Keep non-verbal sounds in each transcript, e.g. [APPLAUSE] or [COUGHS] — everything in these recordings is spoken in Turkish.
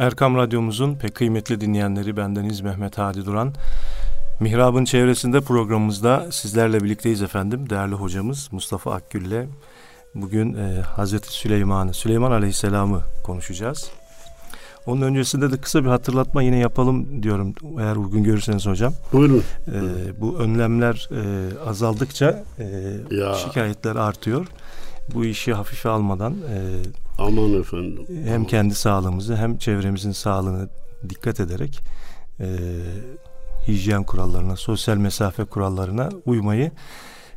Erkam Radyomuzun pek kıymetli dinleyenleri bendeniz Mehmet Hadi Duran. Mihrab'ın çevresinde programımızda sizlerle birlikteyiz efendim. Değerli hocamız Mustafa Akgül ile bugün e, Hazreti Süleyman'ı, Süleyman Aleyhisselam'ı konuşacağız. Onun öncesinde de kısa bir hatırlatma yine yapalım diyorum eğer uygun görürseniz hocam. Buyurun. Ee, bu önlemler e, azaldıkça e, Ya. şikayetler artıyor. Bu işi hafife almadan e, Aman efendim. hem kendi sağlığımızı hem çevremizin sağlığını dikkat ederek e, hijyen kurallarına, sosyal mesafe kurallarına uymayı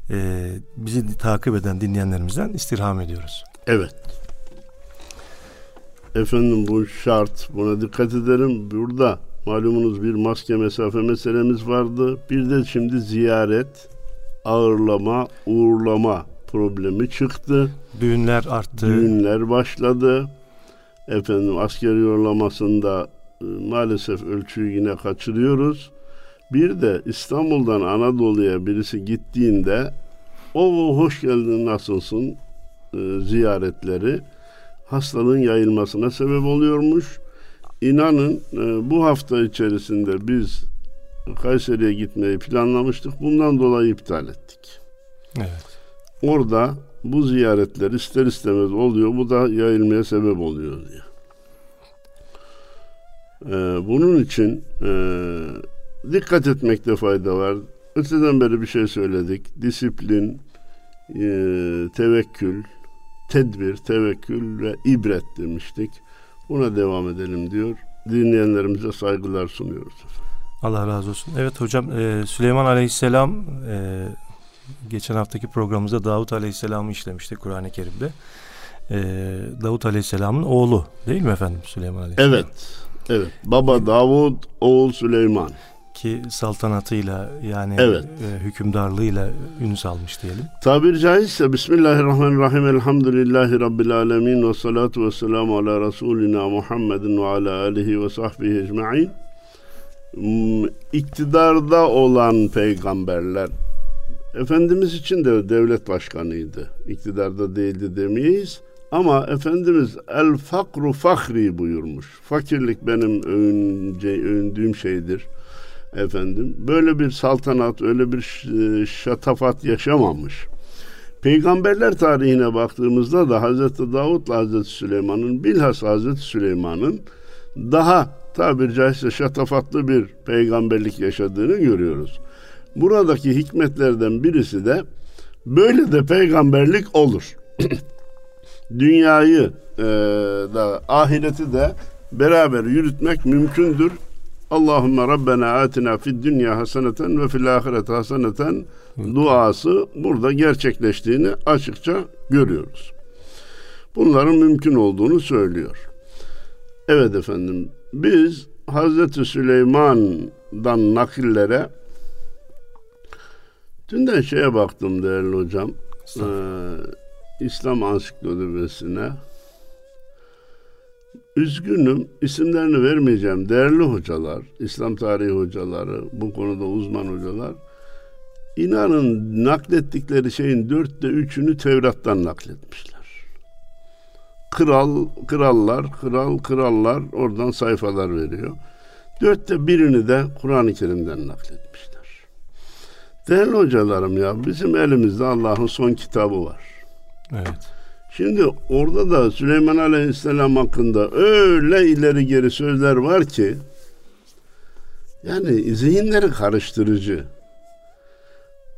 e, bizi takip eden dinleyenlerimizden istirham ediyoruz. Evet. Efendim bu şart. Buna dikkat edelim. Burada malumunuz bir maske mesafe meselemiz vardı. Bir de şimdi ziyaret, ağırlama, uğurlama problemi çıktı. Düğünler arttı. Düğünler başladı. Efendim asker yollamasında e, maalesef ölçüyü yine kaçırıyoruz. Bir de İstanbul'dan Anadolu'ya birisi gittiğinde o hoş geldin nasılsın e, ziyaretleri hastalığın yayılmasına sebep oluyormuş. İnanın e, bu hafta içerisinde biz Kayseri'ye gitmeyi planlamıştık. Bundan dolayı iptal ettik. Evet. Orada bu ziyaretler ister istemez oluyor. Bu da yayılmaya sebep oluyor diye. Ee, bunun için e, dikkat etmekte fayda var. Öteden beri bir şey söyledik. Disiplin, e, tevekkül, tedbir, tevekkül ve ibret demiştik. Buna devam edelim diyor. Dinleyenlerimize saygılar sunuyoruz. Allah razı olsun. Evet hocam e, Süleyman Aleyhisselam e, geçen haftaki programımızda Davut Aleyhisselam'ı işlemiştik Kur'an-ı Kerim'de. E, Davut Aleyhisselam'ın oğlu değil mi efendim Süleyman Aleyhisselam? Evet, evet. Baba Davud, oğul Süleyman. Ki saltanatıyla yani Evet. e, hükümdarlığıyla ün salmış diyelim. Tabir caizse Bismillahirrahmanirrahim Elhamdülillahi Rabbil Alemin ve salatu ve selamu ala Resulina Muhammedin ve ala alihi ve sahbihi ecma'in Hmm, iktidarda olan peygamberler Efendimiz için de devlet başkanıydı. İktidarda değildi demeyiz. Ama Efendimiz el fakru fahri buyurmuş. Fakirlik benim övünce, övündüğüm şeydir. Efendim böyle bir saltanat, öyle bir ş- şatafat yaşamamış. Peygamberler tarihine baktığımızda da Hazreti Davut'la Hazreti Süleyman'ın bilhassa Hazreti Süleyman'ın daha tabiri caizse şatafatlı bir peygamberlik yaşadığını görüyoruz. Buradaki hikmetlerden birisi de böyle de peygamberlik olur. [COUGHS] Dünyayı e, da ahireti de beraber yürütmek mümkündür. Allahümme Rabbena atina fid dünya haseneten ve fil ahireti haseneten duası burada gerçekleştiğini açıkça görüyoruz. Bunların mümkün olduğunu söylüyor. Evet efendim biz Hazreti Süleyman'dan nakillere dünden şeye baktım değerli hocam. Ee, İslam Ansiklopedisi'ne Üzgünüm isimlerini vermeyeceğim. Değerli hocalar, İslam tarihi hocaları, bu konuda uzman hocalar inanın naklettikleri şeyin dörtte üçünü Tevrat'tan nakletmişler. Kral, krallar, kral, krallar oradan sayfalar veriyor. Dörtte birini de Kur'an-ı Kerim'den nakletmişler. Değerli hocalarım ya bizim elimizde Allah'ın son kitabı var. Evet. Şimdi orada da Süleyman Aleyhisselam hakkında öyle ileri geri sözler var ki yani zihinleri karıştırıcı.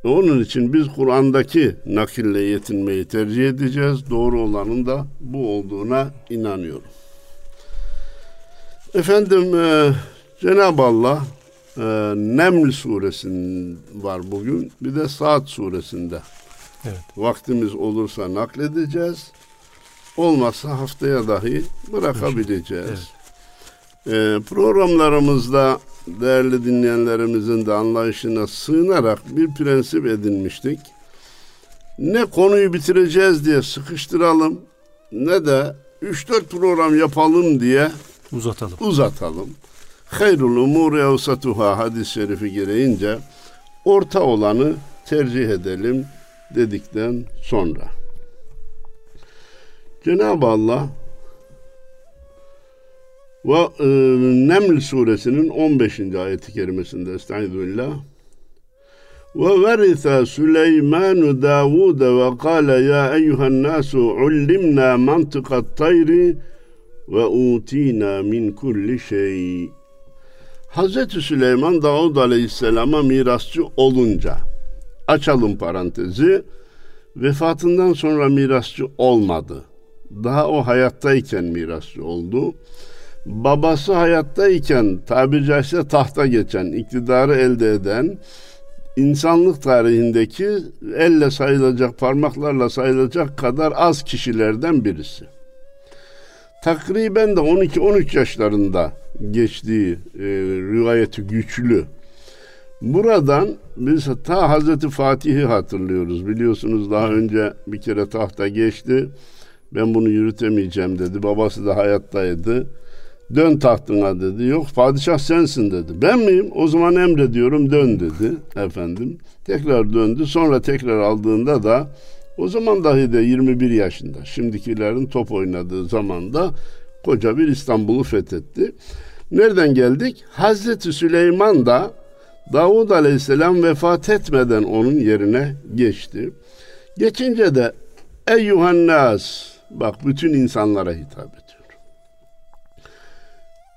Onun için biz Kur'an'daki nakille yetinmeyi tercih edeceğiz. Doğru olanın da bu olduğuna inanıyorum. Efendim e, Cenab-ı Allah e, Neml suresinin var bugün. Bir de Saat suresinde. Evet. Vaktimiz olursa nakledeceğiz. Olmazsa haftaya dahi bırakabileceğiz. Evet. Ee, programlarımızda değerli dinleyenlerimizin de anlayışına sığınarak bir prensip edinmiştik. Ne konuyu bitireceğiz diye sıkıştıralım ne de 3-4 program yapalım diye Uzatalım. uzatalım. Hayrul umur evsatuha hadis-i şerifi gereğince orta olanı tercih edelim dedikten sonra. Cenab-ı Allah Ve e, Neml suresinin 15. ayeti kerimesinde Estaizu billah. Ve veritha Süleyman Davud ve kâle ya eyyuhen nasu ullimna mantıkat tayri ve utina min kulli şey. Hazreti Süleyman Davud Aleyhisselam'a mirasçı olunca açalım parantezi vefatından sonra mirasçı olmadı. Daha o hayattayken mirasçı oldu. Babası hayattayken tabiri caizse tahta geçen, iktidarı elde eden insanlık tarihindeki elle sayılacak, parmaklarla sayılacak kadar az kişilerden birisi. Takriben de 12-13 yaşlarında geçtiği e, rivayeti güçlü. Buradan biz ta Hazreti Fatih'i hatırlıyoruz. Biliyorsunuz daha önce bir kere tahta geçti. Ben bunu yürütemeyeceğim dedi. Babası da hayattaydı. Dön tahtına dedi. Yok padişah sensin dedi. Ben miyim? O zaman emrediyorum dön dedi efendim. Tekrar döndü. Sonra tekrar aldığında da o zaman dahi de 21 yaşında. Şimdikilerin top oynadığı zamanda koca bir İstanbul'u fethetti. Nereden geldik? Hazreti Süleyman da Davud Aleyhisselam vefat etmeden onun yerine geçti. Geçince de Eyyuhannas bak bütün insanlara hitap ediyor.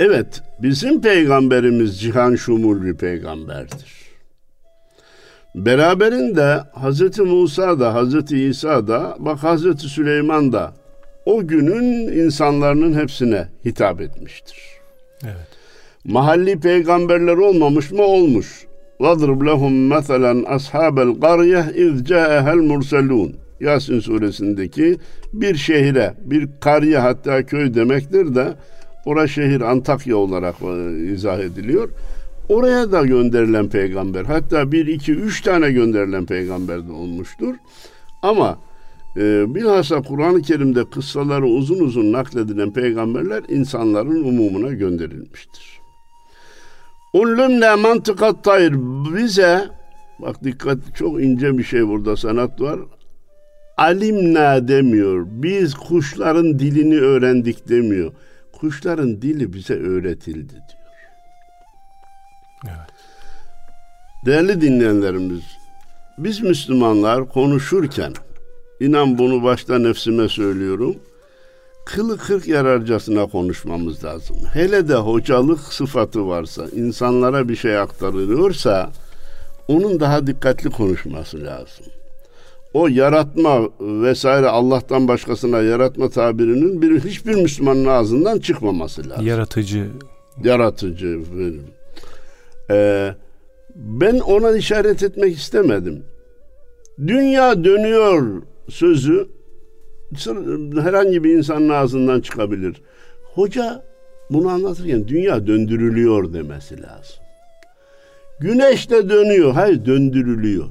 Evet bizim peygamberimiz cihan şumul bir peygamberdir. Beraberinde Hazreti Musa da Hazreti İsa da bak Hazreti Süleyman da o günün insanların hepsine hitap etmiştir. Evet. Mahalli peygamberler olmamış mı? Olmuş. وَضْرِبْ لَهُمْ مَثَلًا أَصْحَابَ الْقَرْيَةِ اِذْ جَاءَهَا الْمُرْسَلُونَ Yasin suresindeki bir şehire, bir kariye hatta köy demektir de ora şehir Antakya olarak e, izah ediliyor. Oraya da gönderilen peygamber hatta bir, iki, üç tane gönderilen peygamber de olmuştur. Ama e, bilhassa Kur'an-ı Kerim'de kıssaları uzun uzun nakledilen peygamberler insanların umumuna gönderilmiştir. Ullümle mantıkat tayr bize bak dikkat çok ince bir şey burada sanat var. Alimna demiyor. Biz kuşların dilini öğrendik demiyor. Kuşların dili bize öğretildi diyor. Evet. Değerli dinleyenlerimiz, biz Müslümanlar konuşurken, inan bunu başta nefsime söylüyorum, kılı kırk yararcasına konuşmamız lazım. Hele de hocalık sıfatı varsa, insanlara bir şey aktarılıyorsa, onun daha dikkatli konuşması lazım. O yaratma vesaire Allah'tan başkasına yaratma tabirinin bir hiçbir Müslümanın ağzından çıkmaması lazım. Yaratıcı. Yaratıcı. Ee, ben ona işaret etmek istemedim. Dünya dönüyor sözü herhangi bir insanın ağzından çıkabilir. Hoca bunu anlatırken dünya döndürülüyor demesi lazım. Güneş de dönüyor. Hayır döndürülüyor.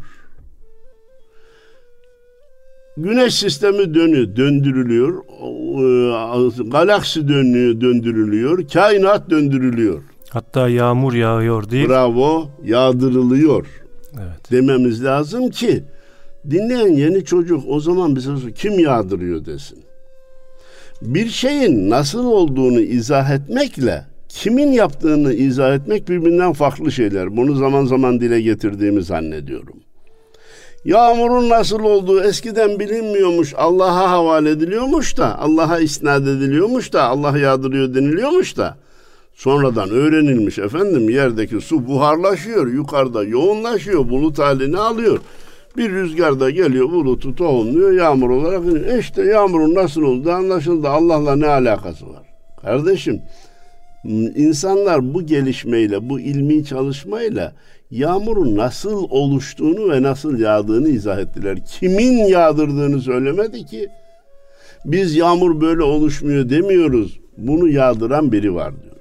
Güneş sistemi dönüyor, döndürülüyor. Galaksi dönüyor, döndürülüyor. Kainat döndürülüyor. Hatta yağmur yağıyor değil. Bravo, yağdırılıyor. Evet. Dememiz lazım ki dinleyen yeni çocuk o zaman bize kim yağdırıyor desin. Bir şeyin nasıl olduğunu izah etmekle kimin yaptığını izah etmek birbirinden farklı şeyler. Bunu zaman zaman dile getirdiğimi zannediyorum. Yağmurun nasıl olduğu eskiden bilinmiyormuş, Allah'a havale ediliyormuş da, Allah'a isnat ediliyormuş da, Allah yağdırıyor deniliyormuş da. Sonradan öğrenilmiş efendim yerdeki su buharlaşıyor, yukarıda yoğunlaşıyor, bulut halini alıyor. Bir rüzgar da geliyor bulutu tohumluyor yağmur olarak. E işte yağmurun nasıl olduğu anlaşıldı. Allah'la ne alakası var? Kardeşim insanlar bu gelişmeyle, bu ilmi çalışmayla yağmurun nasıl oluştuğunu ve nasıl yağdığını izah ettiler. Kimin yağdırdığını söylemedi ki. Biz yağmur böyle oluşmuyor demiyoruz. Bunu yağdıran biri var diyoruz.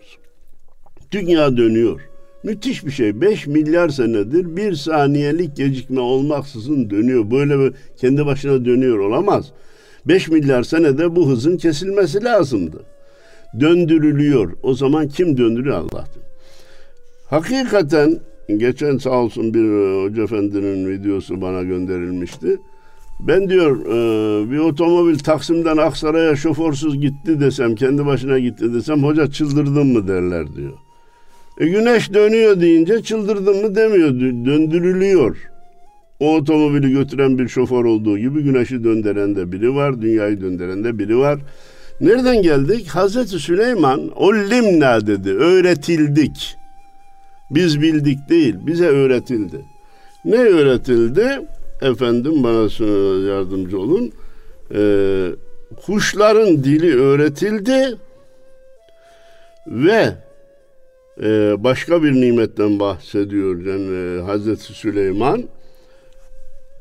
Dünya dönüyor. Müthiş bir şey. 5 milyar senedir bir saniyelik gecikme olmaksızın dönüyor. Böyle kendi başına dönüyor olamaz. 5 milyar senede bu hızın kesilmesi lazımdı. Döndürülüyor. O zaman kim döndürüyor Allah? Hakikaten geçen sağ olsun bir hoca efendinin videosu bana gönderilmişti. Ben diyor e, bir otomobil Taksim'den Aksaray'a şoförsüz gitti desem, kendi başına gitti desem hoca çıldırdın mı derler diyor. E güneş dönüyor deyince çıldırdın mı demiyor, döndürülüyor. O otomobili götüren bir şoför olduğu gibi güneşi döndüren de biri var, dünyayı döndüren de biri var. Nereden geldik? Hazreti Süleyman o limna dedi, öğretildik. Biz bildik değil, bize öğretildi. Ne öğretildi? Efendim bana yardımcı olun. Ee, kuşların dili öğretildi ve e, başka bir nimetten bahsediyor yani, Hazreti Süleyman.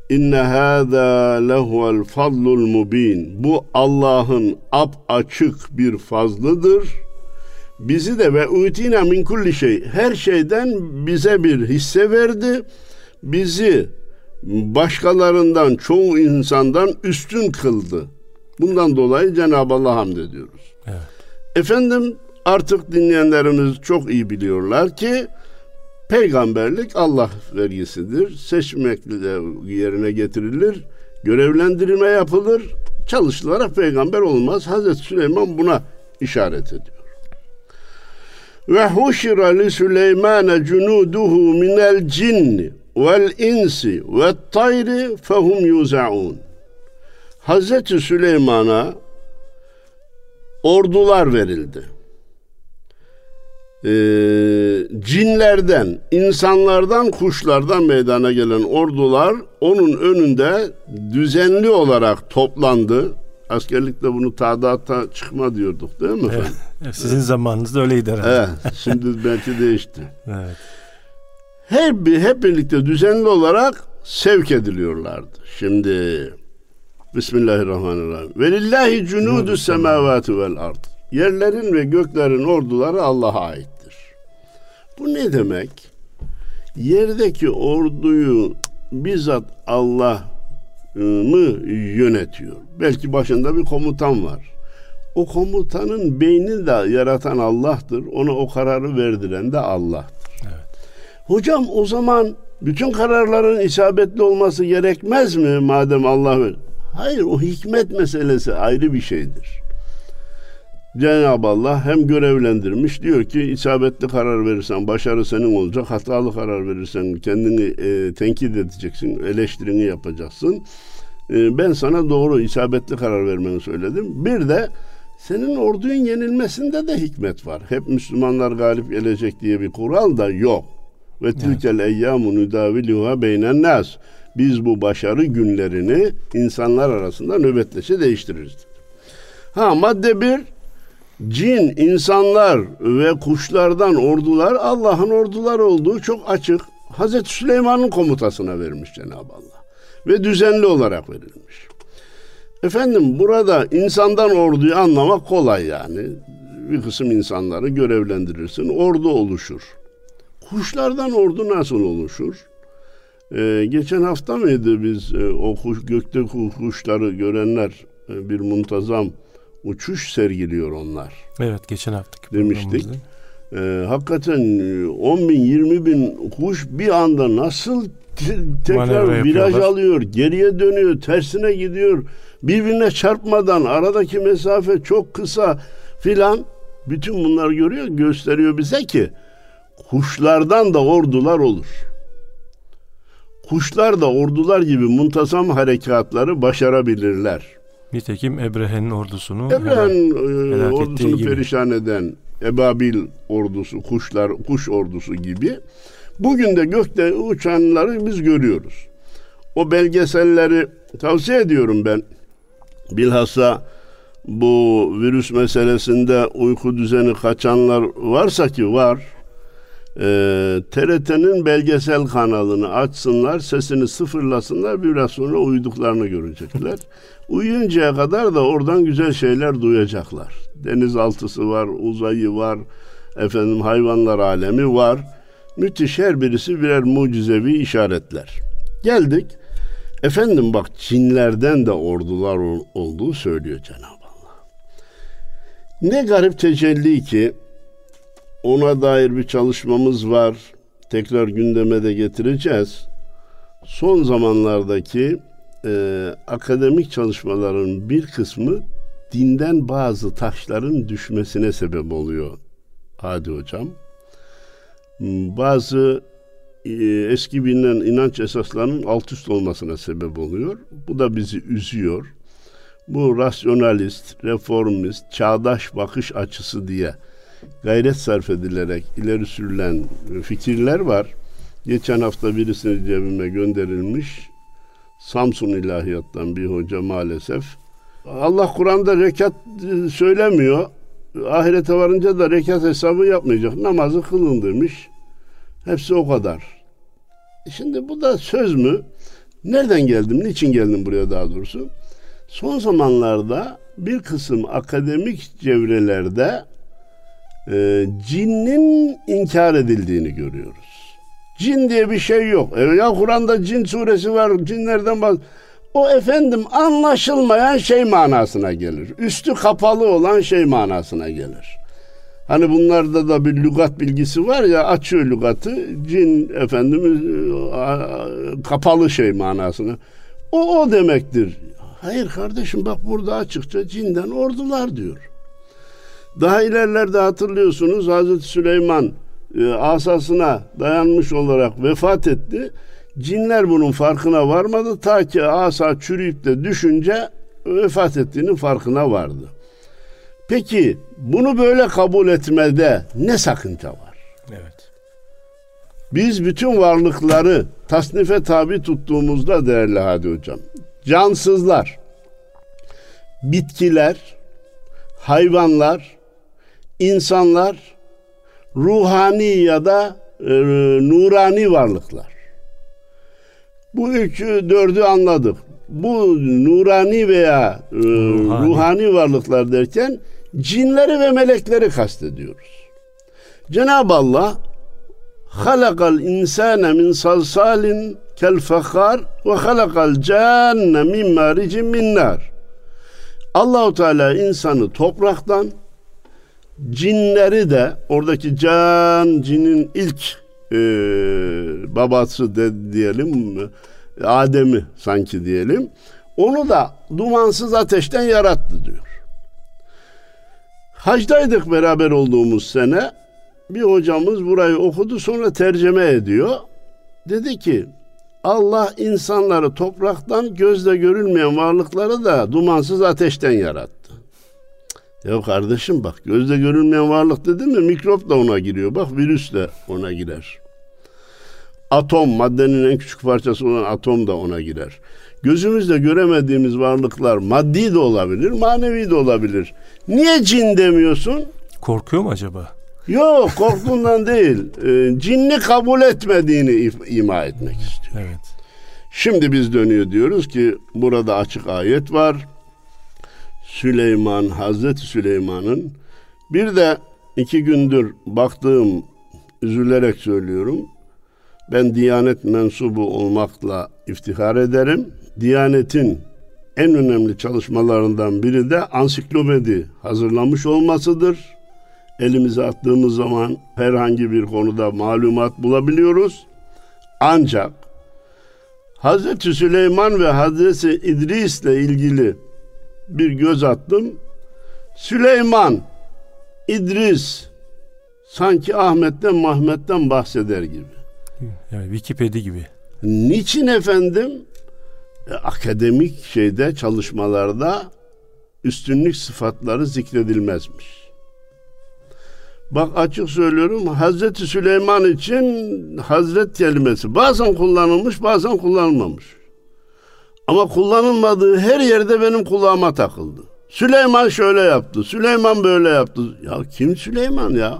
İnne hâzâ lehuvel fadlul mubin. Bu Allah'ın ap açık bir fazlıdır. Bizi de ve utina min kulli şey. Her şeyden bize bir hisse verdi. Bizi başkalarından, çoğu insandan üstün kıldı. Bundan dolayı Cenab-ı Allah'a hamd ediyoruz. Evet. Efendim artık dinleyenlerimiz çok iyi biliyorlar ki peygamberlik Allah vergisidir. Seçmekle yerine getirilir. Görevlendirme yapılır. Çalışılarak peygamber olmaz. Hazreti Süleyman buna işaret ediyor. Ve huşira li Süleymane cunuduhu minel cinni vel insi ve tayri fehum yuzaun. Hazreti Süleyman'a ordular verildi. Ee, cinlerden, insanlardan, kuşlardan meydana gelen ordular onun önünde düzenli olarak toplandı. Askerlikte bunu tadata çıkma diyorduk değil mi? Evet, sizin zamanınızda öyleydi herhalde. Evet, şimdi belki değişti. evet her bir hep birlikte düzenli olarak sevk ediliyorlardı. Şimdi Bismillahirrahmanirrahim. Velillahi cunudu semavati vel ard. Yerlerin ve göklerin orduları Allah'a aittir. Bu ne demek? Yerdeki orduyu bizzat Allah mı yönetiyor? Belki başında bir komutan var. O komutanın beyni de yaratan Allah'tır. Ona o kararı verdiren de Allah'tır. Hocam o zaman bütün kararların isabetli olması gerekmez mi madem Allah ver? Hayır o hikmet meselesi ayrı bir şeydir. Cenab-ı Allah hem görevlendirmiş diyor ki isabetli karar verirsen başarı senin olacak. Hatalı karar verirsen kendini e, tenkit edeceksin, eleştirini yapacaksın. E, ben sana doğru isabetli karar vermeni söyledim. Bir de senin ordunun yenilmesinde de hikmet var. Hep Müslümanlar galip gelecek diye bir kural da yok. Ve tilkel eyyamu nudaviluha beynen nas. Biz bu başarı günlerini insanlar arasında nöbetleşe değiştiririz. Ha madde bir cin, insanlar ve kuşlardan ordular Allah'ın orduları olduğu çok açık. Hazreti Süleyman'ın komutasına vermiş Cenab-ı Allah. Ve düzenli olarak verilmiş. Efendim burada insandan orduyu anlamak kolay yani. Bir kısım insanları görevlendirirsin, ordu oluşur. Kuşlardan ordu nasıl oluşur? Ee, geçen hafta mıydı biz e, o kuş, gökte kuşları görenler e, bir muntazam uçuş sergiliyor onlar. Evet geçen hafta demiştik. Ee, hakikaten 10 e, bin 20 bin kuş bir anda nasıl tekrar viraj alıyor, geriye dönüyor, tersine gidiyor. Birbirine çarpmadan aradaki mesafe çok kısa filan. Bütün bunlar görüyor, gösteriyor bize ki kuşlardan da ordular olur. Kuşlar da ordular gibi muntazam harekatları başarabilirler. Nitekim Ebrehe'nin ordusunu Ebrehe'nin e, ordusunu perişan eden Ebabil ordusu, kuşlar, kuş ordusu gibi. Bugün de gökte uçanları biz görüyoruz. O belgeselleri tavsiye ediyorum ben. Bilhassa bu virüs meselesinde uyku düzeni kaçanlar varsa ki var e, TRT'nin belgesel kanalını açsınlar, sesini sıfırlasınlar, biraz sonra uyuduklarını görecekler. [LAUGHS] Uyuyuncaya kadar da oradan güzel şeyler duyacaklar. Denizaltısı var, uzayı var, efendim hayvanlar alemi var. Müthiş her birisi birer mucizevi işaretler. Geldik. Efendim bak cinlerden de ordular olduğu söylüyor Cenab-ı Allah. Ne garip tecelli ki ona dair bir çalışmamız var. Tekrar gündeme de getireceğiz. Son zamanlardaki e, akademik çalışmaların bir kısmı dinden bazı taşların düşmesine sebep oluyor Hadi Hocam. Hmm, bazı e, eski bilinen inanç esaslarının alt üst olmasına sebep oluyor. Bu da bizi üzüyor. Bu rasyonalist, reformist, çağdaş bakış açısı diye gayret sarf edilerek ileri sürülen fikirler var. Geçen hafta birisini cebime gönderilmiş. Samsun İlahiyat'tan bir hoca maalesef. Allah Kur'an'da rekat e, söylemiyor. Ahirete varınca da rekat hesabı yapmayacak. Namazı kılın demiş. Hepsi o kadar. Şimdi bu da söz mü? Nereden geldim? Niçin geldim buraya daha doğrusu? Son zamanlarda bir kısım akademik çevrelerde e, cinnin inkar edildiğini görüyoruz. Cin diye bir şey yok. E, ya Kur'an'da cin suresi var. Cinlerden bahs o efendim anlaşılmayan şey manasına gelir. Üstü kapalı olan şey manasına gelir. Hani bunlarda da bir lügat bilgisi var ya açıyor lügatı cin efendim e, kapalı şey manasını. O o demektir. Hayır kardeşim bak burada açıkça cinden ordular diyor. Daha ilerlerde hatırlıyorsunuz Hazreti Süleyman e, asasına dayanmış olarak vefat etti. Cinler bunun farkına varmadı ta ki asa çürüyüp de düşünce vefat ettiğinin farkına vardı. Peki bunu böyle kabul etmede ne sakınca var? Evet. Biz bütün varlıkları tasnife tabi tuttuğumuzda değerli Hadi Hocam, cansızlar, bitkiler, hayvanlar, insanlar, ruhani ya da e, nurani varlıklar. Bu üçü dördü anladık. Bu nurani veya e, ruhani. ruhani varlıklar derken cinleri ve melekleri kastediyoruz. Cenab-ı Allah halakal insane min salsalin kel fekar ve halakal canne min maricin min nar. Allahu Teala insanı topraktan, cinleri de oradaki can cinin ilk e, babası de diyelim Adem'i sanki diyelim. Onu da dumansız ateşten yarattı diyor. Hacdaydık beraber olduğumuz sene. Bir hocamız burayı okudu sonra tercüme ediyor. Dedi ki Allah insanları topraktan gözle görülmeyen varlıkları da dumansız ateşten yarattı. Ya kardeşim bak gözle görülmeyen varlık dedi mi mikrop da ona giriyor. Bak virüs de ona girer. Atom maddenin en küçük parçası olan atom da ona girer. Gözümüzle göremediğimiz varlıklar maddi de olabilir, manevi de olabilir. Niye cin demiyorsun? Korkuyor mu acaba? Yok korktuğundan [LAUGHS] değil. E, cinni kabul etmediğini ima etmek istiyor. Evet. Şimdi biz dönüyor diyoruz ki burada açık ayet var. Süleyman, Hazreti Süleyman'ın bir de iki gündür baktığım üzülerek söylüyorum. Ben Diyanet mensubu olmakla iftihar ederim. Diyanet'in en önemli çalışmalarından biri de ansiklopedi hazırlamış olmasıdır. Elimize attığımız zaman herhangi bir konuda malumat bulabiliyoruz. Ancak Hazreti Süleyman ve Hazreti İdris ile ilgili bir göz attım. Süleyman, İdris sanki Ahmet'ten Mahmet'ten bahseder gibi. Yani Wikipedia gibi. Niçin efendim? E, akademik şeyde çalışmalarda üstünlük sıfatları zikredilmezmiş. Bak açık söylüyorum Hazreti Süleyman için Hazret kelimesi bazen kullanılmış bazen kullanılmamış. Ama kullanılmadığı her yerde benim kulağıma takıldı. Süleyman şöyle yaptı, Süleyman böyle yaptı. Ya kim Süleyman ya?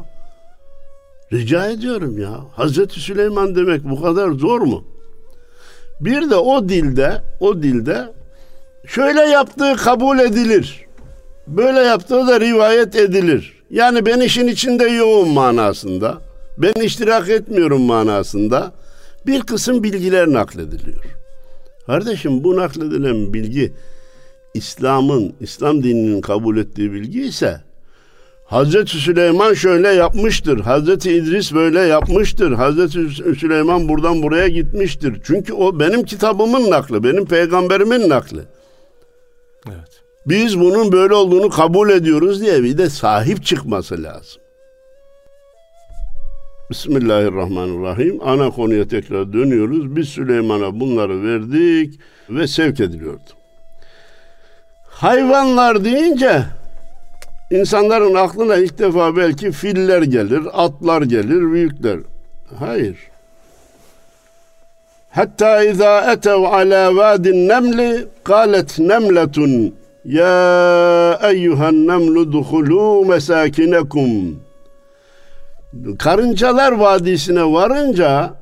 Rica ediyorum ya. Hazreti Süleyman demek bu kadar zor mu? Bir de o dilde, o dilde şöyle yaptığı kabul edilir. Böyle yaptığı da rivayet edilir. Yani ben işin içinde yoğun manasında. Ben iştirak etmiyorum manasında. Bir kısım bilgiler naklediliyor. Kardeşim bu nakledilen bilgi İslam'ın, İslam dininin kabul ettiği bilgi ise Hazreti Süleyman şöyle yapmıştır. Hazreti İdris böyle yapmıştır. Hazreti Süleyman buradan buraya gitmiştir. Çünkü o benim kitabımın nakli, benim peygamberimin nakli. Evet. Biz bunun böyle olduğunu kabul ediyoruz diye bir de sahip çıkması lazım. Bismillahirrahmanirrahim. Ana konuya tekrar dönüyoruz. Biz Süleyman'a bunları verdik ve sevk ediliyordu. Hayvanlar deyince insanların aklına ilk defa belki filler gelir, atlar gelir, büyükler. Hayır. Hatta izâ etev alâ vâdin nemli kâlet nemletun ya eyyuhen nemlu duhulû mesâkinekum Karıncalar Vadisi'ne varınca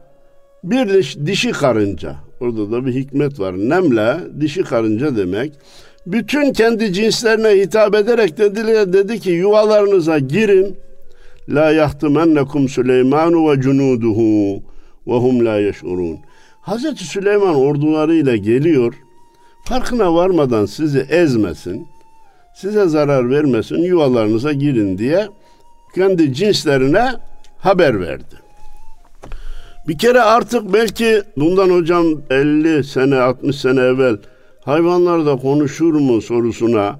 bir dişi karınca. Orada da bir hikmet var. Nemle dişi karınca demek. Bütün kendi cinslerine hitap ederek dedi, dedi ki yuvalarınıza girin. La yahtimennekum Süleymanu ve cunuduhu ve hum la yeş'urun. Hazreti Süleyman ordularıyla geliyor. Farkına varmadan sizi ezmesin, size zarar vermesin, yuvalarınıza girin diye kendi cinslerine haber verdi. Bir kere artık belki bundan hocam 50 sene 60 sene evvel hayvanlar da konuşur mu sorusuna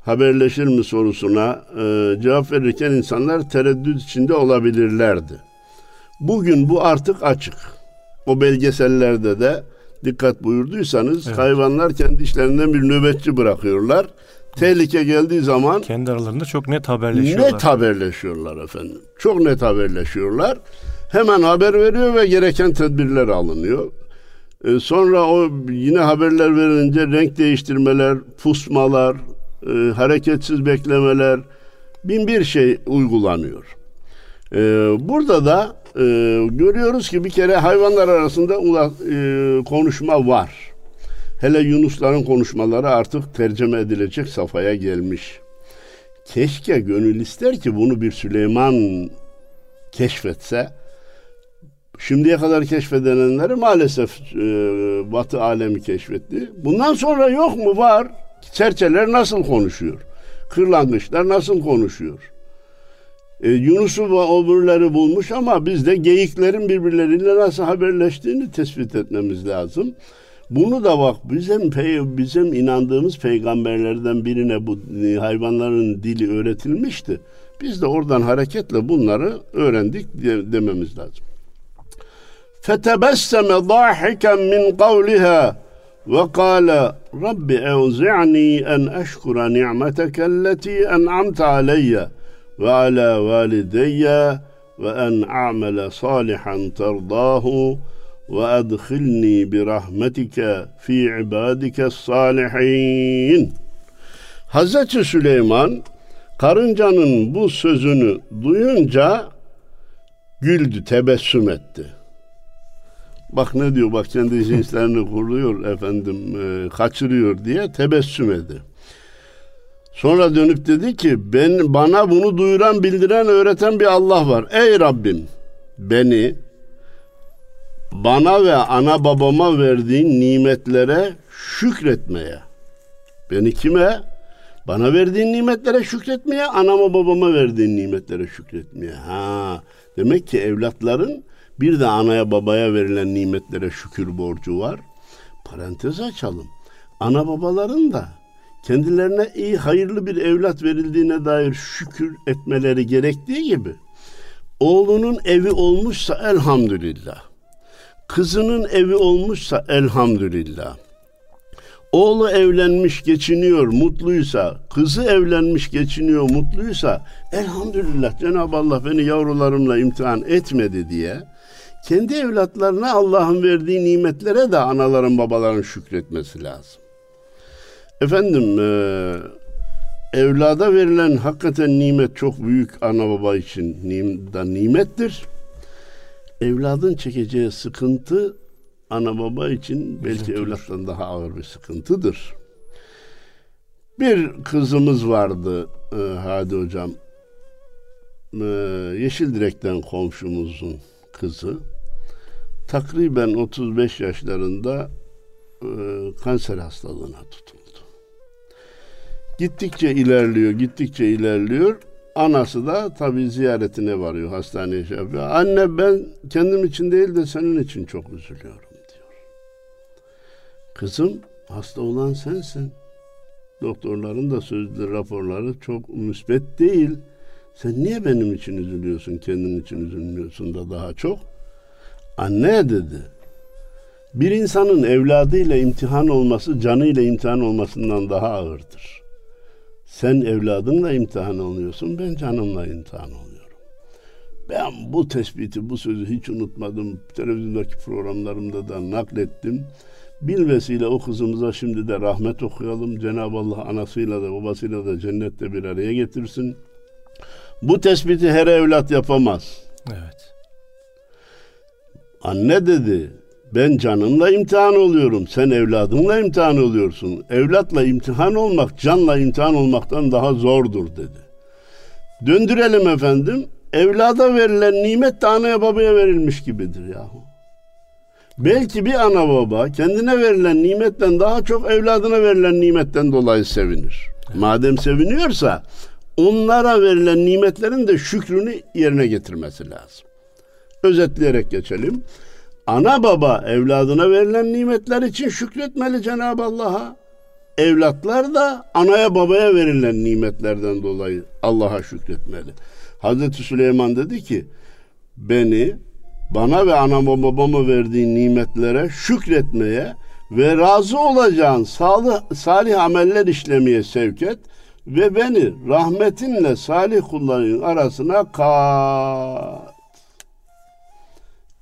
haberleşir mi sorusuna e, cevap verirken insanlar tereddüt içinde olabilirlerdi. Bugün bu artık açık. O belgesellerde de dikkat buyurduysanız evet. hayvanlar kendi işlerinden bir nöbetçi bırakıyorlar. Tehlike geldiği zaman kendi aralarında çok net haberleşiyorlar. Net haberleşiyorlar efendim. Çok net haberleşiyorlar. Hemen haber veriyor ve gereken tedbirler alınıyor. Ee, sonra o yine haberler verince renk değiştirmeler, pusmalar, e, hareketsiz beklemeler bin bir şey uygulanıyor. Ee, burada da e, görüyoruz ki bir kere hayvanlar arasında e, konuşma var. Hele Yunusların konuşmaları artık tercüme edilecek safhaya gelmiş. Keşke gönül ister ki bunu bir Süleyman keşfetse. Şimdiye kadar keşfedilenleri maalesef e, Batı alemi keşfetti. Bundan sonra yok mu? Var. Serçeler nasıl konuşuyor? Kırlangıçlar nasıl konuşuyor? E, Yunus'u ve öbürleri bulmuş ama biz de geyiklerin birbirleriyle nasıl haberleştiğini tespit etmemiz lazım. Bunu da bak bizim pey bizim inandığımız peygamberlerden birine bu hayvanların dili öğretilmişti. Biz de oradan hareketle bunları öğrendik dememiz lazım. Fetebesseme dahiken min kavliha ve kâle Rabbi evzi'ni en eşkura ni'meteke en en'amte aleyye ve ala valideyye ve en a'mele salihan terdâhu bi rahmetike fi ibadike salihin. Hazreti Süleyman karıncanın bu sözünü duyunca güldü, tebessüm etti. Bak ne diyor, bak kendi [LAUGHS] cinslerini kuruyor efendim, e, kaçırıyor diye tebessüm etti. Sonra dönüp dedi ki ben bana bunu duyuran, bildiren, öğreten bir Allah var. Ey Rabbim beni bana ve ana babama verdiğin nimetlere şükretmeye. Beni kime? Bana verdiğin nimetlere şükretmeye, anama babama verdiğin nimetlere şükretmeye. Ha, demek ki evlatların bir de anaya babaya verilen nimetlere şükür borcu var. Parantez açalım. Ana babaların da kendilerine iyi hayırlı bir evlat verildiğine dair şükür etmeleri gerektiği gibi oğlunun evi olmuşsa elhamdülillah Kızının evi olmuşsa elhamdülillah. Oğlu evlenmiş geçiniyor mutluysa, kızı evlenmiş geçiniyor mutluysa elhamdülillah Cenab-ı Allah beni yavrularımla imtihan etmedi diye kendi evlatlarına Allah'ın verdiği nimetlere de anaların babaların şükretmesi lazım. Efendim e, evlada verilen hakikaten nimet çok büyük ana baba için da nimettir evladın çekeceği sıkıntı ana baba için belki evlattan daha ağır bir sıkıntıdır. Bir kızımız vardı e, Hadi Hocam. E, Yeşil Direk'ten komşumuzun kızı. Takriben 35 yaşlarında e, kanser hastalığına tutuldu. Gittikçe ilerliyor, gittikçe ilerliyor. Anası da tabii ziyaretine varıyor hastaneye şey yapıyor. Anne ben kendim için değil de senin için çok üzülüyorum diyor. Kızım hasta olan sensin. Doktorların da sözlü raporları çok müsbet değil. Sen niye benim için üzülüyorsun, kendin için üzülmüyorsun da daha çok? Anne dedi. Bir insanın evladıyla imtihan olması canıyla imtihan olmasından daha ağırdır. Sen evladınla imtihan oluyorsun, ben canımla imtihan oluyorum. Ben bu tespiti, bu sözü hiç unutmadım. Televizyondaki programlarımda da naklettim. Bil vesile o kızımıza şimdi de rahmet okuyalım. Cenab-ı Allah anasıyla da babasıyla da cennette bir araya getirsin. Bu tespiti her evlat yapamaz. Evet. Anne dedi, ben canımla imtihan oluyorum. Sen evladınla imtihan oluyorsun. Evlatla imtihan olmak canla imtihan olmaktan daha zordur dedi. Döndürelim efendim. Evlada verilen nimet de anaya babaya verilmiş gibidir yahu. Belki bir ana baba kendine verilen nimetten daha çok evladına verilen nimetten dolayı sevinir. Madem seviniyorsa onlara verilen nimetlerin de şükrünü yerine getirmesi lazım. Özetleyerek geçelim. Ana baba evladına verilen nimetler için şükretmeli Cenab-ı Allah'a. Evlatlar da anaya babaya verilen nimetlerden dolayı Allah'a şükretmeli. Hazreti Süleyman dedi ki beni bana ve anama babama verdiğin nimetlere şükretmeye ve razı olacağın salih, salih ameller işlemeye sevk et ve beni rahmetinle salih kulların arasına kat.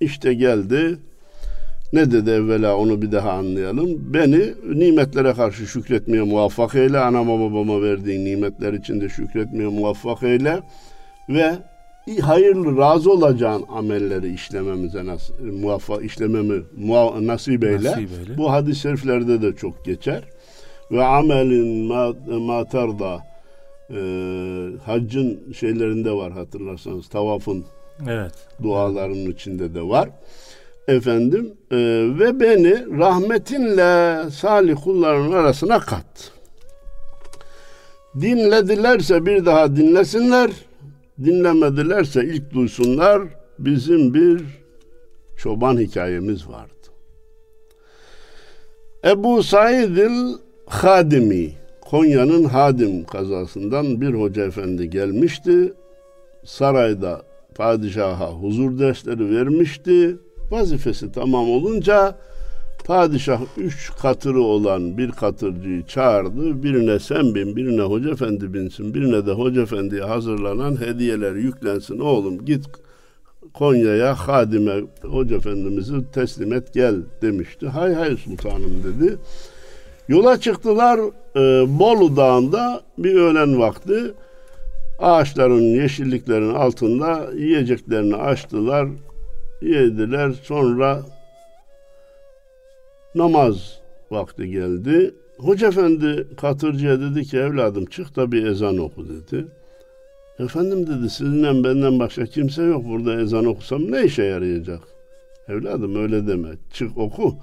İşte geldi. Ne dedi evvela onu bir daha anlayalım. Beni nimetlere karşı şükretmeye muvaffak eyle. Anama babama verdiğin nimetler için de şükretmeye muvaffak eyle. Ve hayırlı razı olacağın amelleri işlememize nas muvaffak işlememi muva, nasip eyle. nasip eyle. Bu hadis-i şeriflerde de çok geçer. Ve amelin matarda e, haccın şeylerinde var hatırlarsanız tavafın Evet. Dualarının içinde de var. Efendim e, ve beni rahmetinle salih kulların arasına kat. Dinledilerse bir daha dinlesinler. Dinlemedilerse ilk duysunlar. Bizim bir çoban hikayemiz vardı. Ebu Said'il Hadimi Konya'nın Hadim kazasından bir hoca efendi gelmişti. Sarayda padişaha huzur dersleri vermişti. Vazifesi tamam olunca padişah üç katırı olan bir katırcıyı çağırdı. Birine sen bin, birine hoca efendi binsin, birine de hoca efendiye hazırlanan hediyeler yüklensin. Oğlum git Konya'ya hadime hoca efendimizi teslim et gel demişti. Hay hay sultanım dedi. Yola çıktılar e, Bolu Dağı'nda bir öğlen vakti ağaçların yeşilliklerin altında yiyeceklerini açtılar, yediler. Sonra namaz vakti geldi. Hoca efendi katırcıya dedi ki evladım çık da bir ezan oku dedi. Efendim dedi sizinle benden başka kimse yok burada ezan okusam ne işe yarayacak? Evladım öyle deme çık oku.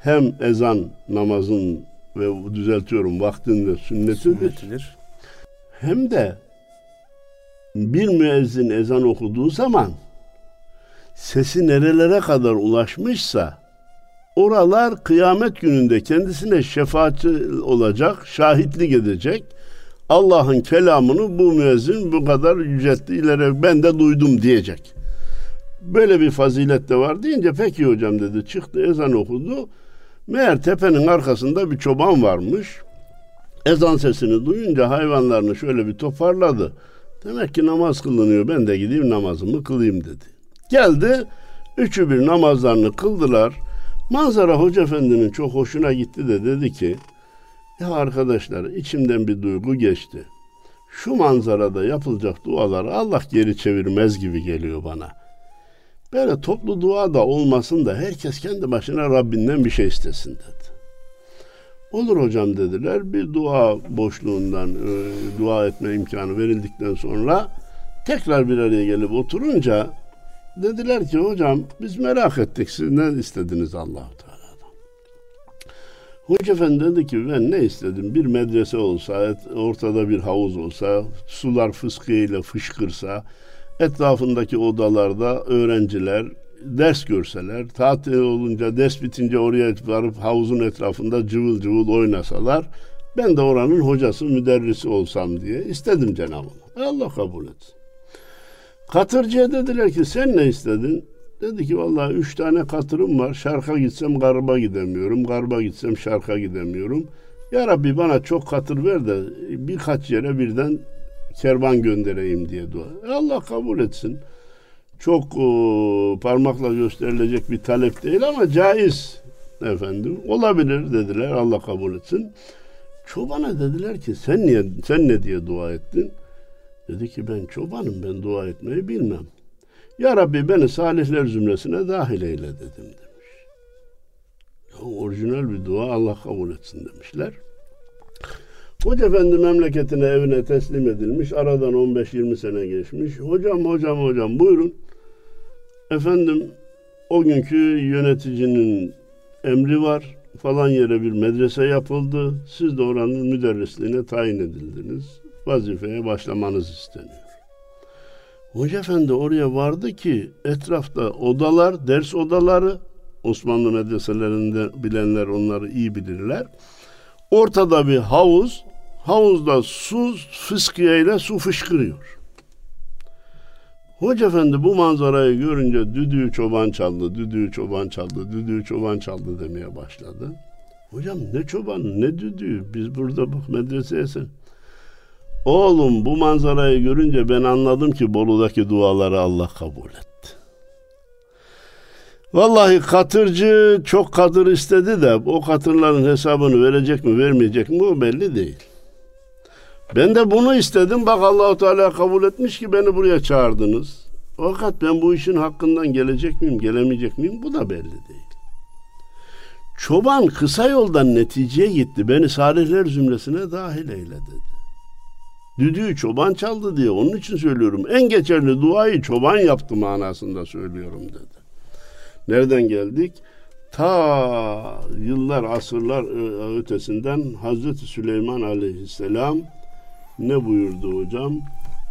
Hem ezan namazın ve düzeltiyorum vaktinde sünnetidir. sünnetidir. Hem de bir müezzin ezan okuduğu zaman sesi nerelere kadar ulaşmışsa oralar kıyamet gününde kendisine şefaatçi olacak, şahitlik edecek. Allah'ın kelamını bu müezzin bu kadar yüceltti ileri ben de duydum diyecek. Böyle bir fazilet de var deyince peki hocam dedi çıktı ezan okudu. Meğer tepenin arkasında bir çoban varmış. Ezan sesini duyunca hayvanlarını şöyle bir toparladı. Demek ki namaz kılınıyor. Ben de gideyim namazımı kılayım dedi. Geldi. Üçü bir namazlarını kıldılar. Manzara Hoca Efendi'nin çok hoşuna gitti de dedi ki ya arkadaşlar içimden bir duygu geçti. Şu manzarada yapılacak duaları Allah geri çevirmez gibi geliyor bana. Böyle toplu dua da olmasın da herkes kendi başına Rabbinden bir şey istesin dedi. Olur hocam dediler. Bir dua boşluğundan e, dua etme imkanı verildikten sonra tekrar bir araya gelip oturunca dediler ki hocam biz merak ettik siz ne istediniz allah Teala'dan. Hoca efendi dedi ki ben ne istedim? Bir medrese olsa, ortada bir havuz olsa, sular fıskıyla fışkırsa, etrafındaki odalarda öğrenciler ders görseler, tatil olunca ders bitince oraya varıp havuzun etrafında cıvıl cıvıl oynasalar, ben de oranın hocası, müderrisi olsam diye istedim Cenab-ı Allah kabul etsin. Katırcıya dediler ki sen ne istedin? Dedi ki vallahi üç tane katırım var. Şarka gitsem garba gidemiyorum. Garba gitsem şarka gidemiyorum. Ya Rabbi bana çok katır ver de birkaç yere birden kervan göndereyim diye dua. Allah kabul etsin. Çok e, parmakla gösterilecek bir talep değil ama caiz efendim. Olabilir dediler. Allah kabul etsin. Çobana dediler ki sen niye sen ne diye dua ettin? Dedi ki ben çobanım ben dua etmeyi bilmem. Ya Rabbi beni salihler zümresine dahil eyle dedim demiş. Ya, orijinal bir dua Allah kabul etsin demişler. Hoca efendi memleketine evine teslim edilmiş. Aradan 15-20 sene geçmiş. Hocam hocam hocam buyurun. Efendim o günkü yöneticinin emri var. Falan yere bir medrese yapıldı. Siz de oranın müderrisliğine tayin edildiniz. Vazifeye başlamanız isteniyor. Hoca efendi oraya vardı ki etrafta odalar, ders odaları, Osmanlı medreselerinde bilenler onları iyi bilirler. Ortada bir havuz, havuzda su fıskiyeyle su fışkırıyor. Hoca efendi bu manzarayı görünce düdüğü çoban çaldı, düdüğü çoban çaldı, düdüğü çoban çaldı demeye başladı. Hocam ne çoban ne düdüğü biz burada bak medreseye sen. Oğlum bu manzarayı görünce ben anladım ki Bolu'daki duaları Allah kabul etti. Vallahi katırcı çok katır istedi de o katırların hesabını verecek mi vermeyecek mi o belli değil. Ben de bunu istedim. Bak Allahu Teala kabul etmiş ki beni buraya çağırdınız. Fakat ben bu işin hakkından gelecek miyim, gelemeyecek miyim? Bu da belli değil. Çoban kısa yoldan neticeye gitti. Beni salihler zümresine dahil eyle dedi. Düdüğü çoban çaldı diye onun için söylüyorum. En geçerli duayı çoban yaptı manasında söylüyorum dedi. Nereden geldik? Ta yıllar, asırlar ötesinden Hazreti Süleyman Aleyhisselam ne buyurdu hocam?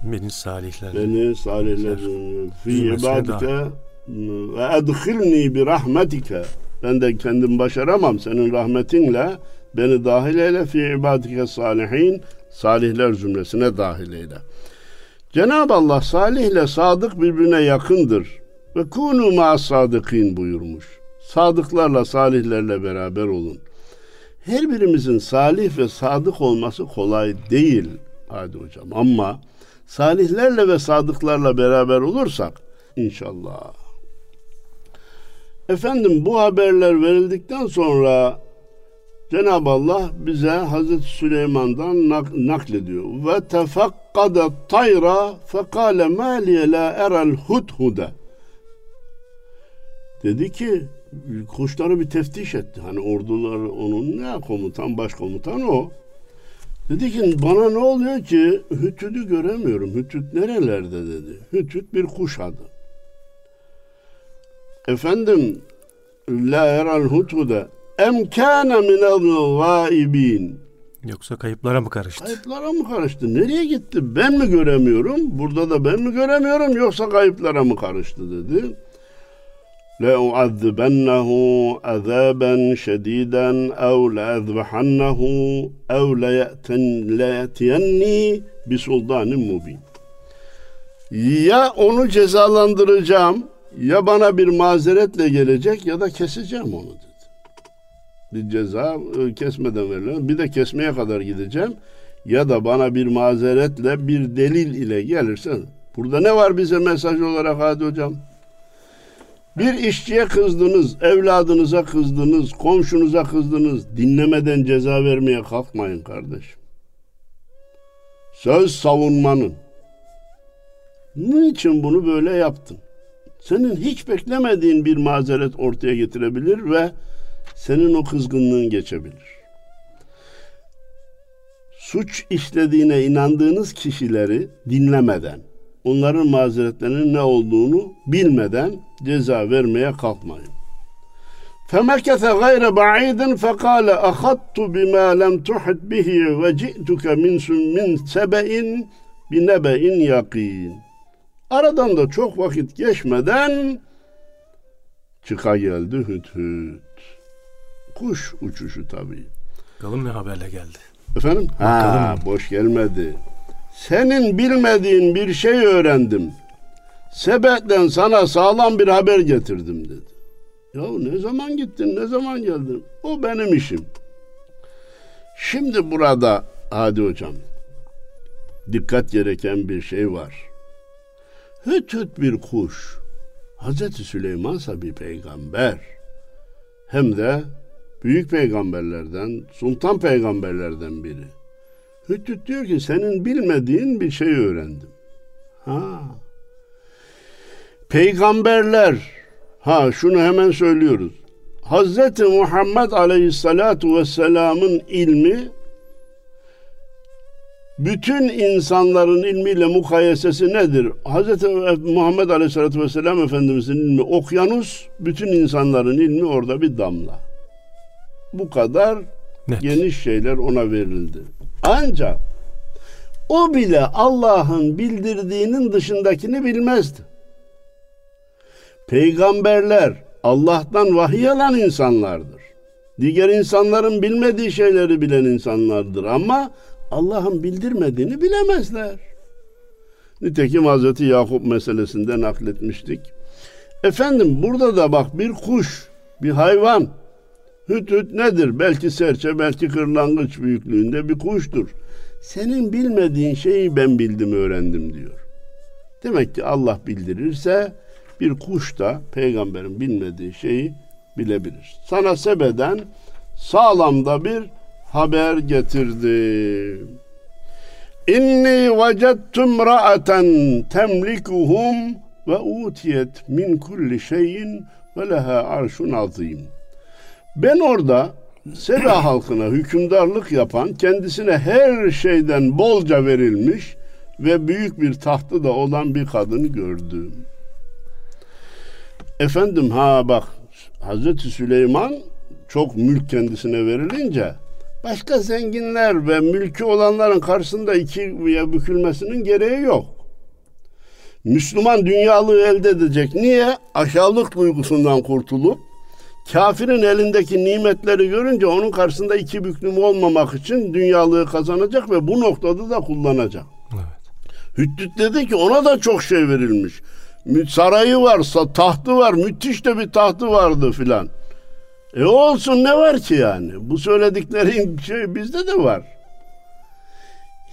Beni salihler. Beni salihler fi ibadike ve edhilni bi rahmetike. Ben de kendim başaramam senin rahmetinle beni dahil eyle fi ibadike salihin salihler zümresine dahil eyle. Cenab-ı Allah salihle sadık birbirine yakındır. Ve kunu ma sadıkin buyurmuş. Sadıklarla salihlerle beraber olun. Her birimizin salih ve sadık olması kolay değil. Hadi hocam ama salihlerle ve sadıklarla beraber olursak inşallah. Efendim bu haberler verildikten sonra Cenab-ı Allah bize Hazreti Süleyman'dan nak naklediyor. Ve tefakkada tayra fekale ma la erel hudhude. Dedi ki kuşları bir teftiş etti. Hani ordular onun ne komutan, başkomutan o. Dedi ki bana ne oluyor ki Hütüt'ü göremiyorum. Hütüt nerelerde dedi. Hütüt bir kuş adı. Efendim la eral huthude em kâne minel gâibîn. Yoksa kayıplara mı karıştı? Kayıplara mı karıştı? Nereye gitti? Ben mi göremiyorum? Burada da ben mi göremiyorum? Yoksa kayıplara mı karıştı dedi. لأعذبنه عذابا شديدا أو لأذبحنه أو ليأتن ليأتيني بسلطان مبين Ya onu cezalandıracağım ya bana bir mazeretle gelecek ya da keseceğim onu dedi. Bir ceza e, kesmeden verilen bir de kesmeye kadar gideceğim ya da bana bir mazeretle bir delil ile gelirsen burada ne var bize mesaj olarak hadi hocam? Bir işçiye kızdınız, evladınıza kızdınız, komşunuza kızdınız. Dinlemeden ceza vermeye kalkmayın kardeşim. Söz savunmanın. Niçin bunu böyle yaptın? Senin hiç beklemediğin bir mazeret ortaya getirebilir ve senin o kızgınlığın geçebilir. Suç işlediğine inandığınız kişileri dinlemeden, onların mazeretlerinin ne olduğunu bilmeden ceza vermeye kalkmayın. فَمَكَثَ غَيْرَ بَعِيدٍ فَقَالَ أَخَذْتُ بِمَا لَمْ تُحِتْ بِهِ وَجِئْتُكَ مِنْ مِنْ سَبَئٍ بِنَبَئٍ يَقِينٍ Aradan da çok vakit geçmeden çıka geldi hüt hüt. Kuş uçuşu tabii. Bakalım ne haberle geldi. Efendim? Ha, boş gelmedi. Senin bilmediğin bir şey öğrendim. Sebetten sana sağlam bir haber getirdim dedi. Ya ne zaman gittin, ne zaman geldin? O benim işim. Şimdi burada hadi hocam dikkat gereken bir şey var. Hüt hüt bir kuş. Hazreti Süleymansa bir peygamber. Hem de büyük peygamberlerden, sultan peygamberlerden biri. Hüt hüt diyor ki senin bilmediğin bir şey öğrendim. Ha. Peygamberler ha şunu hemen söylüyoruz. Hazreti Muhammed Aleyhisselatu Vesselam'ın ilmi bütün insanların ilmiyle mukayesesi nedir? Hz. Muhammed Aleyhisselatü Vesselam Efendimizin ilmi okyanus, bütün insanların ilmi orada bir damla. Bu kadar Net. geniş şeyler ona verildi. Ancak o bile Allah'ın bildirdiğinin dışındakini bilmezdi. Peygamberler Allah'tan vahiy alan insanlardır. Diğer insanların bilmediği şeyleri bilen insanlardır ama Allah'ın bildirmediğini bilemezler. Nitekim Hazreti Yakup meselesinde nakletmiştik. Efendim burada da bak bir kuş, bir hayvan. Hüt hüt nedir? Belki serçe, belki kırlangıç büyüklüğünde bir kuştur. Senin bilmediğin şeyi ben bildim, öğrendim diyor. Demek ki Allah bildirirse bir kuş da peygamberin bilmediği şeyi bilebilir. Sana sebeden sağlamda bir haber getirdi. İnni vecettum ra'aten temlikuhum ve utiyet min kulli şeyin ve leha arşun azim. Ben orada Seba halkına hükümdarlık yapan, kendisine her şeyden bolca verilmiş ve büyük bir tahtı da olan bir kadını gördüm. Efendim ha bak Hazreti Süleyman çok mülk kendisine verilince Başka zenginler ve mülkü olanların karşısında ikiye bükülmesinin gereği yok. Müslüman dünyalığı elde edecek. Niye? Aşağılık duygusundan kurtulup kafirin elindeki nimetleri görünce onun karşısında iki büklüm olmamak için dünyalığı kazanacak ve bu noktada da kullanacak. Evet. Hüddüt dedi ki ona da çok şey verilmiş. Sarayı var, tahtı var, müthiş de bir tahtı vardı filan. E olsun ne var ki yani? Bu söylediklerin [LAUGHS] şey bizde de var.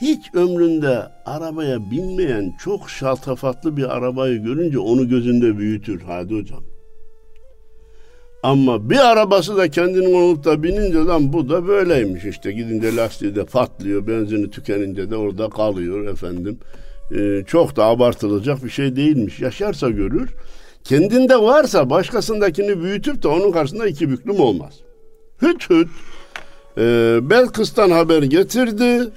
Hiç ömründe arabaya binmeyen çok şaltafatlı bir arabayı görünce onu gözünde büyütür Hadi hocam. Ama bir arabası da kendinin olup da binince lan bu da böyleymiş işte gidince lastiği de patlıyor benzini tükenince de orada kalıyor efendim. Ee, çok da abartılacak bir şey değilmiş. Yaşarsa görür. Kendinde varsa başkasındakini büyütüp de onun karşısında iki büklüm olmaz. Hüt hüt e, Belkıs'tan haber getirdi.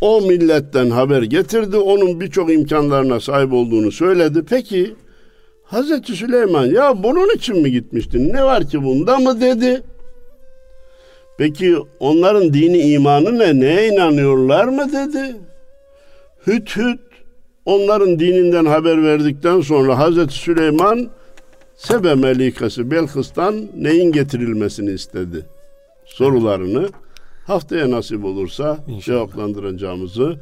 O milletten haber getirdi. Onun birçok imkanlarına sahip olduğunu söyledi. Peki Hazreti Süleyman ya bunun için mi gitmiştin? Ne var ki bunda mı dedi. Peki onların dini imanı ne? Neye inanıyorlar mı dedi. Hüt hüt Onların dininden haber verdikten sonra Hazreti Süleyman Sebe Melikası Belkıs'tan neyin getirilmesini istedi. Sorularını haftaya nasip olursa İnşallah. cevaplandıracağımızı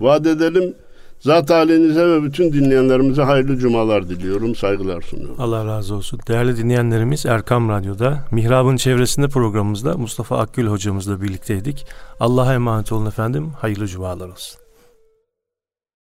vaat edelim. Zat halinize ve bütün dinleyenlerimize hayırlı cumalar diliyorum. Saygılar sunuyorum. Allah razı olsun. Değerli dinleyenlerimiz Erkam Radyo'da Mihrab'ın çevresinde programımızda Mustafa Akgül hocamızla birlikteydik. Allah'a emanet olun efendim. Hayırlı cumalar olsun.